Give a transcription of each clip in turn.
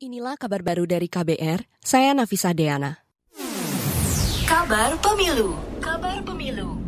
Inilah kabar baru dari KBR, saya Nafisa Deana. Kabar Pemilu Kabar Pemilu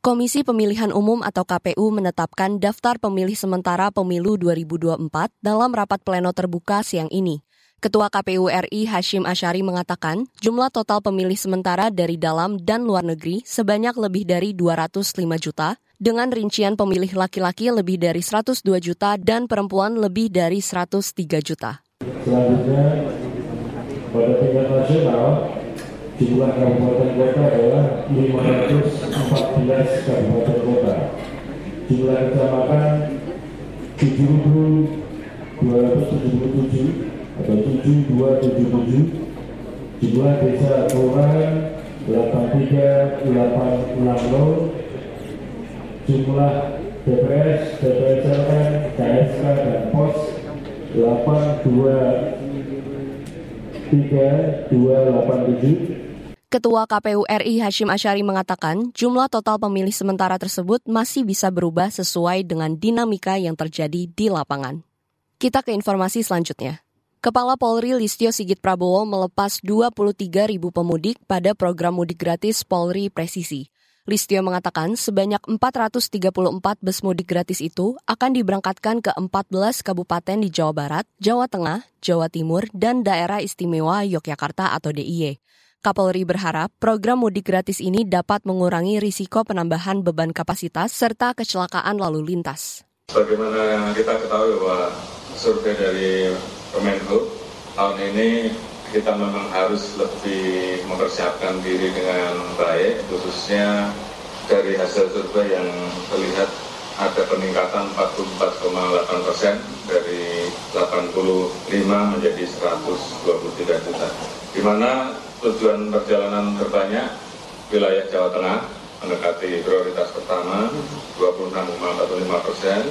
Komisi Pemilihan Umum atau KPU menetapkan daftar pemilih sementara pemilu 2024 dalam rapat pleno terbuka siang ini. Ketua KPU RI Hashim Asyari mengatakan jumlah total pemilih sementara dari dalam dan luar negeri sebanyak lebih dari 205 juta, dengan rincian pemilih laki-laki lebih dari 102 juta dan perempuan lebih dari 103 juta. Selanjutnya, pada tingkat nasional, jumlah kabupaten kota adalah 514 kabupaten kota. Jumlah kecamatan 7.277 atau 7277 jumlah desa kelurahan 83860 jumlah DPS, DPS RN, KSK dan POS 8237 Ketua KPU RI Hashim Asyari mengatakan jumlah total pemilih sementara tersebut masih bisa berubah sesuai dengan dinamika yang terjadi di lapangan. Kita ke informasi selanjutnya. Kepala Polri Listio Sigit Prabowo melepas 23 ribu pemudik pada program mudik gratis Polri Presisi. Listio mengatakan sebanyak 434 bus mudik gratis itu akan diberangkatkan ke 14 kabupaten di Jawa Barat, Jawa Tengah, Jawa Timur, dan Daerah Istimewa Yogyakarta atau DIY. Kapolri berharap program mudik gratis ini dapat mengurangi risiko penambahan beban kapasitas serta kecelakaan lalu lintas. Bagaimana kita ketahui bahwa survei dari Kemenhub tahun ini kita memang harus lebih mempersiapkan diri dengan baik, khususnya dari hasil survei yang terlihat ada peningkatan 44,8 persen dari 85 menjadi 123 juta. Di mana tujuan perjalanan terbanyak wilayah Jawa Tengah mendekati prioritas pertama 26,45 persen,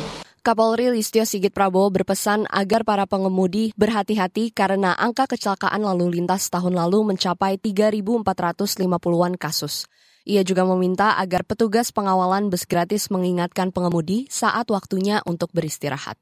Kapolri Listio Sigit Prabowo berpesan agar para pengemudi berhati-hati karena angka kecelakaan lalu lintas tahun lalu mencapai 3.450-an kasus. Ia juga meminta agar petugas pengawalan bus gratis mengingatkan pengemudi saat waktunya untuk beristirahat.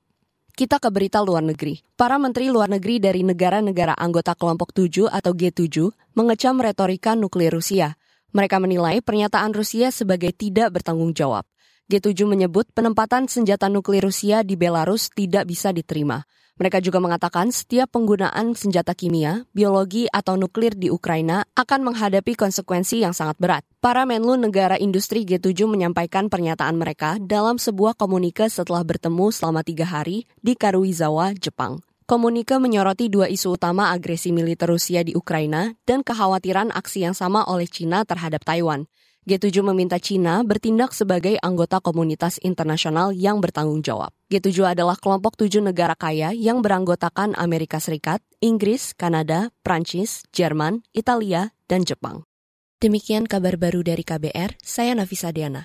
Kita ke berita luar negeri. Para menteri luar negeri dari negara-negara anggota kelompok 7 atau G7 mengecam retorika nuklir Rusia. Mereka menilai pernyataan Rusia sebagai tidak bertanggung jawab. G7 menyebut penempatan senjata nuklir Rusia di Belarus tidak bisa diterima. Mereka juga mengatakan setiap penggunaan senjata kimia, biologi, atau nuklir di Ukraina akan menghadapi konsekuensi yang sangat berat. Para menlu negara industri G7 menyampaikan pernyataan mereka dalam sebuah komunike setelah bertemu selama tiga hari di Karuizawa, Jepang. Komunike menyoroti dua isu utama agresi militer Rusia di Ukraina dan kekhawatiran aksi yang sama oleh China terhadap Taiwan. G7 meminta China bertindak sebagai anggota komunitas internasional yang bertanggung jawab. G7 adalah kelompok tujuh negara kaya yang beranggotakan Amerika Serikat, Inggris, Kanada, Prancis, Jerman, Italia, dan Jepang. Demikian kabar baru dari KBR, saya Nafisa Diana.